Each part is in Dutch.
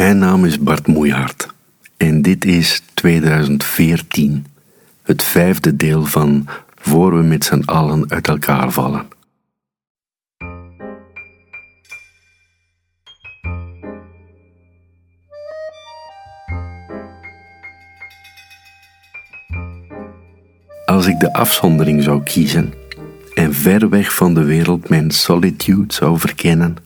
Mijn naam is Bart Moejaert en dit is 2014, het vijfde deel van Voor we met z'n allen uit elkaar vallen. Als ik de afzondering zou kiezen en ver weg van de wereld mijn solitude zou verkennen,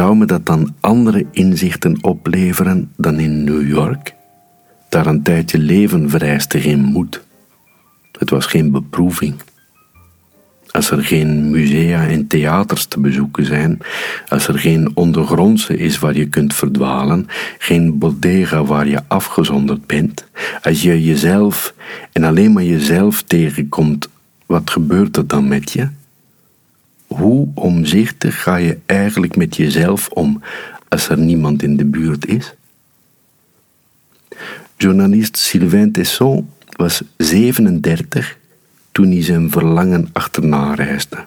zou me dat dan andere inzichten opleveren dan in New York? Daar een tijdje leven vereiste geen moed. Het was geen beproeving. Als er geen musea en theaters te bezoeken zijn, als er geen ondergrondse is waar je kunt verdwalen, geen bodega waar je afgezonderd bent, als je jezelf en alleen maar jezelf tegenkomt, wat gebeurt er dan met je? Hoe omzichtig ga je eigenlijk met jezelf om als er niemand in de buurt is? Journalist Sylvain Tesson was 37 toen hij zijn verlangen achterna reisde.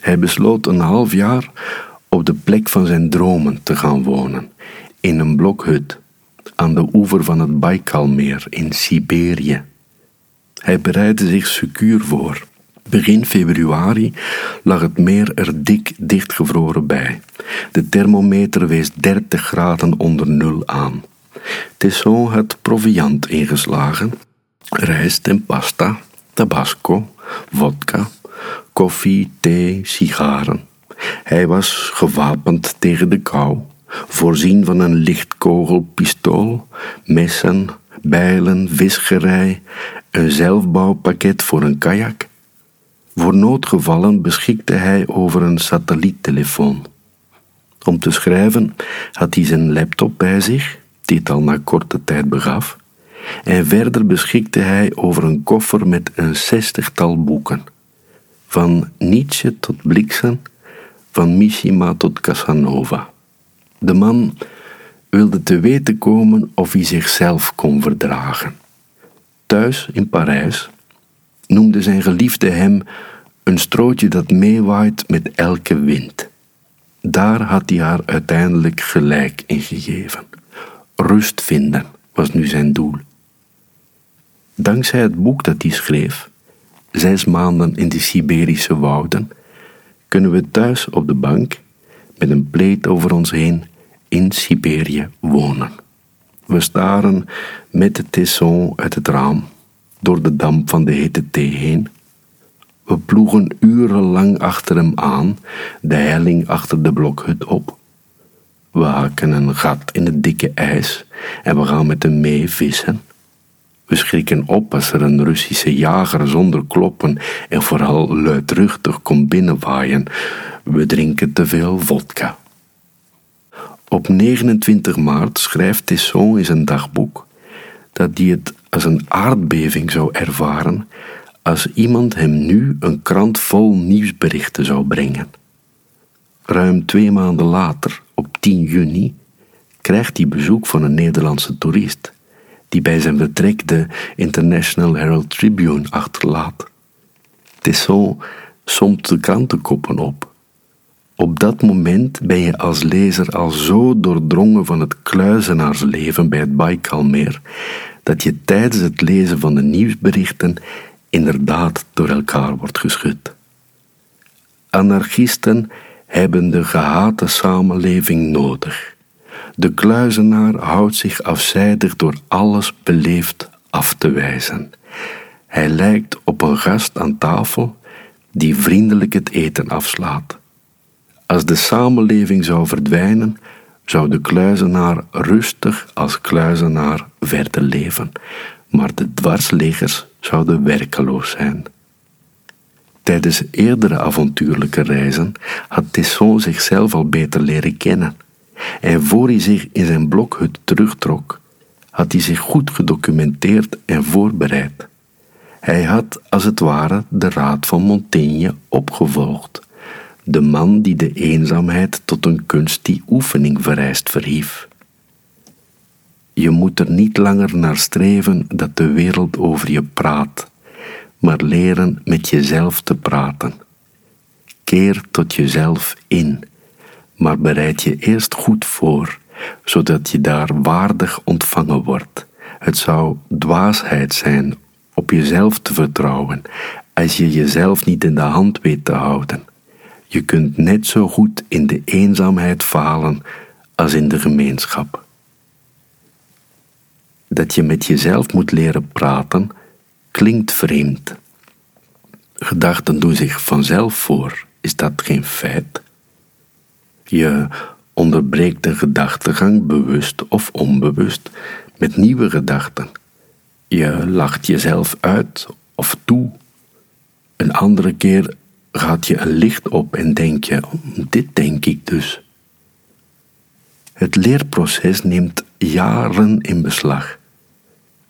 Hij besloot een half jaar op de plek van zijn dromen te gaan wonen, in een blokhut aan de oever van het Baikalmeer in Siberië. Hij bereidde zich secuur voor. Begin februari lag het meer er dik dichtgevroren bij. De thermometer wees 30 graden onder nul aan. Tesson had proviand ingeslagen: rijst en pasta, tabasco, vodka, koffie, thee, sigaren. Hij was gewapend tegen de kou, voorzien van een lichtkogelpistool, messen, bijlen, visgerij, een zelfbouwpakket voor een kajak voor noodgevallen beschikte hij over een satelliettelefoon. Om te schrijven had hij zijn laptop bij zich, die het al na korte tijd begaf, en verder beschikte hij over een koffer met een zestigtal boeken. Van Nietzsche tot Blixen, van Mishima tot Casanova. De man wilde te weten komen of hij zichzelf kon verdragen. Thuis in Parijs noemde zijn geliefde hem een strootje dat meewaait met elke wind. Daar had hij haar uiteindelijk gelijk in gegeven. Rust vinden was nu zijn doel. Dankzij het boek dat hij schreef, Zes maanden in de Siberische wouden, kunnen we thuis op de bank, met een pleed over ons heen, in Siberië wonen. We staren met de tesson uit het raam door de damp van de hete thee heen. We ploegen urenlang achter hem aan, de helling achter de blokhut op. We haken een gat in het dikke ijs en we gaan met hem mee vissen. We schrikken op als er een Russische jager zonder kloppen en vooral luidruchtig komt binnenwaaien. We drinken te veel vodka. Op 29 maart schrijft Tesson in zijn dagboek dat hij het als een aardbeving zou ervaren als iemand hem nu een krant vol nieuwsberichten zou brengen. Ruim twee maanden later, op 10 juni, krijgt hij bezoek van een Nederlandse toerist, die bij zijn vertrek de International Herald Tribune achterlaat. Tesson somt de krantenkoppen op. Op dat moment ben je als lezer al zo doordrongen van het kluizenaarsleven bij het Baikalmeer dat je tijdens het lezen van de nieuwsberichten inderdaad door elkaar wordt geschud. Anarchisten hebben de gehate samenleving nodig. De kluizenaar houdt zich afzijdig door alles beleefd af te wijzen. Hij lijkt op een gast aan tafel die vriendelijk het eten afslaat. Als de samenleving zou verdwijnen, zou de kluizenaar rustig als kluizenaar verder leven, maar de dwarsliggers zouden werkeloos zijn. Tijdens eerdere avontuurlijke reizen had Tesson zichzelf al beter leren kennen. En voor hij zich in zijn blokhut terugtrok, had hij zich goed gedocumenteerd en voorbereid. Hij had als het ware de raad van Montaigne opgevolgd de man die de eenzaamheid tot een kunst die oefening vereist verhief. Je moet er niet langer naar streven dat de wereld over je praat, maar leren met jezelf te praten. Keer tot jezelf in, maar bereid je eerst goed voor zodat je daar waardig ontvangen wordt. Het zou dwaasheid zijn op jezelf te vertrouwen als je jezelf niet in de hand weet te houden. Je kunt net zo goed in de eenzaamheid falen als in de gemeenschap. Dat je met jezelf moet leren praten klinkt vreemd. Gedachten doen zich vanzelf voor, is dat geen feit? Je onderbreekt een gedachtegang bewust of onbewust met nieuwe gedachten. Je lacht jezelf uit of toe. Een andere keer gaat je een licht op en denk je, dit denk ik dus. Het leerproces neemt jaren in beslag.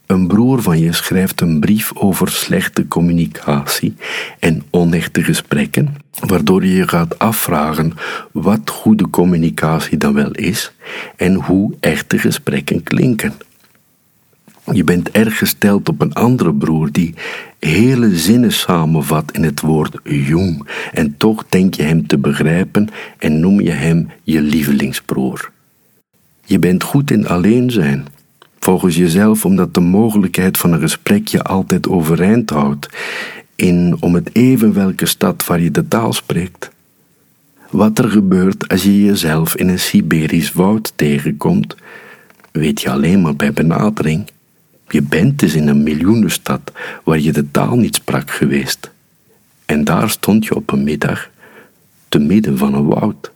Een broer van je schrijft een brief over slechte communicatie en onechte gesprekken, waardoor je je gaat afvragen wat goede communicatie dan wel is en hoe echte gesprekken klinken. Je bent erg gesteld op een andere broer die hele zinnen samenvat in het woord jong en toch denk je hem te begrijpen en noem je hem je lievelingsbroer. Je bent goed in alleen zijn, volgens jezelf omdat de mogelijkheid van een gesprek je altijd overeind houdt, in om het even welke stad waar je de taal spreekt. Wat er gebeurt als je jezelf in een Siberisch woud tegenkomt, weet je alleen maar bij benadering. Je bent dus in een miljoenenstad waar je de taal niet sprak geweest. En daar stond je op een middag, te midden van een woud.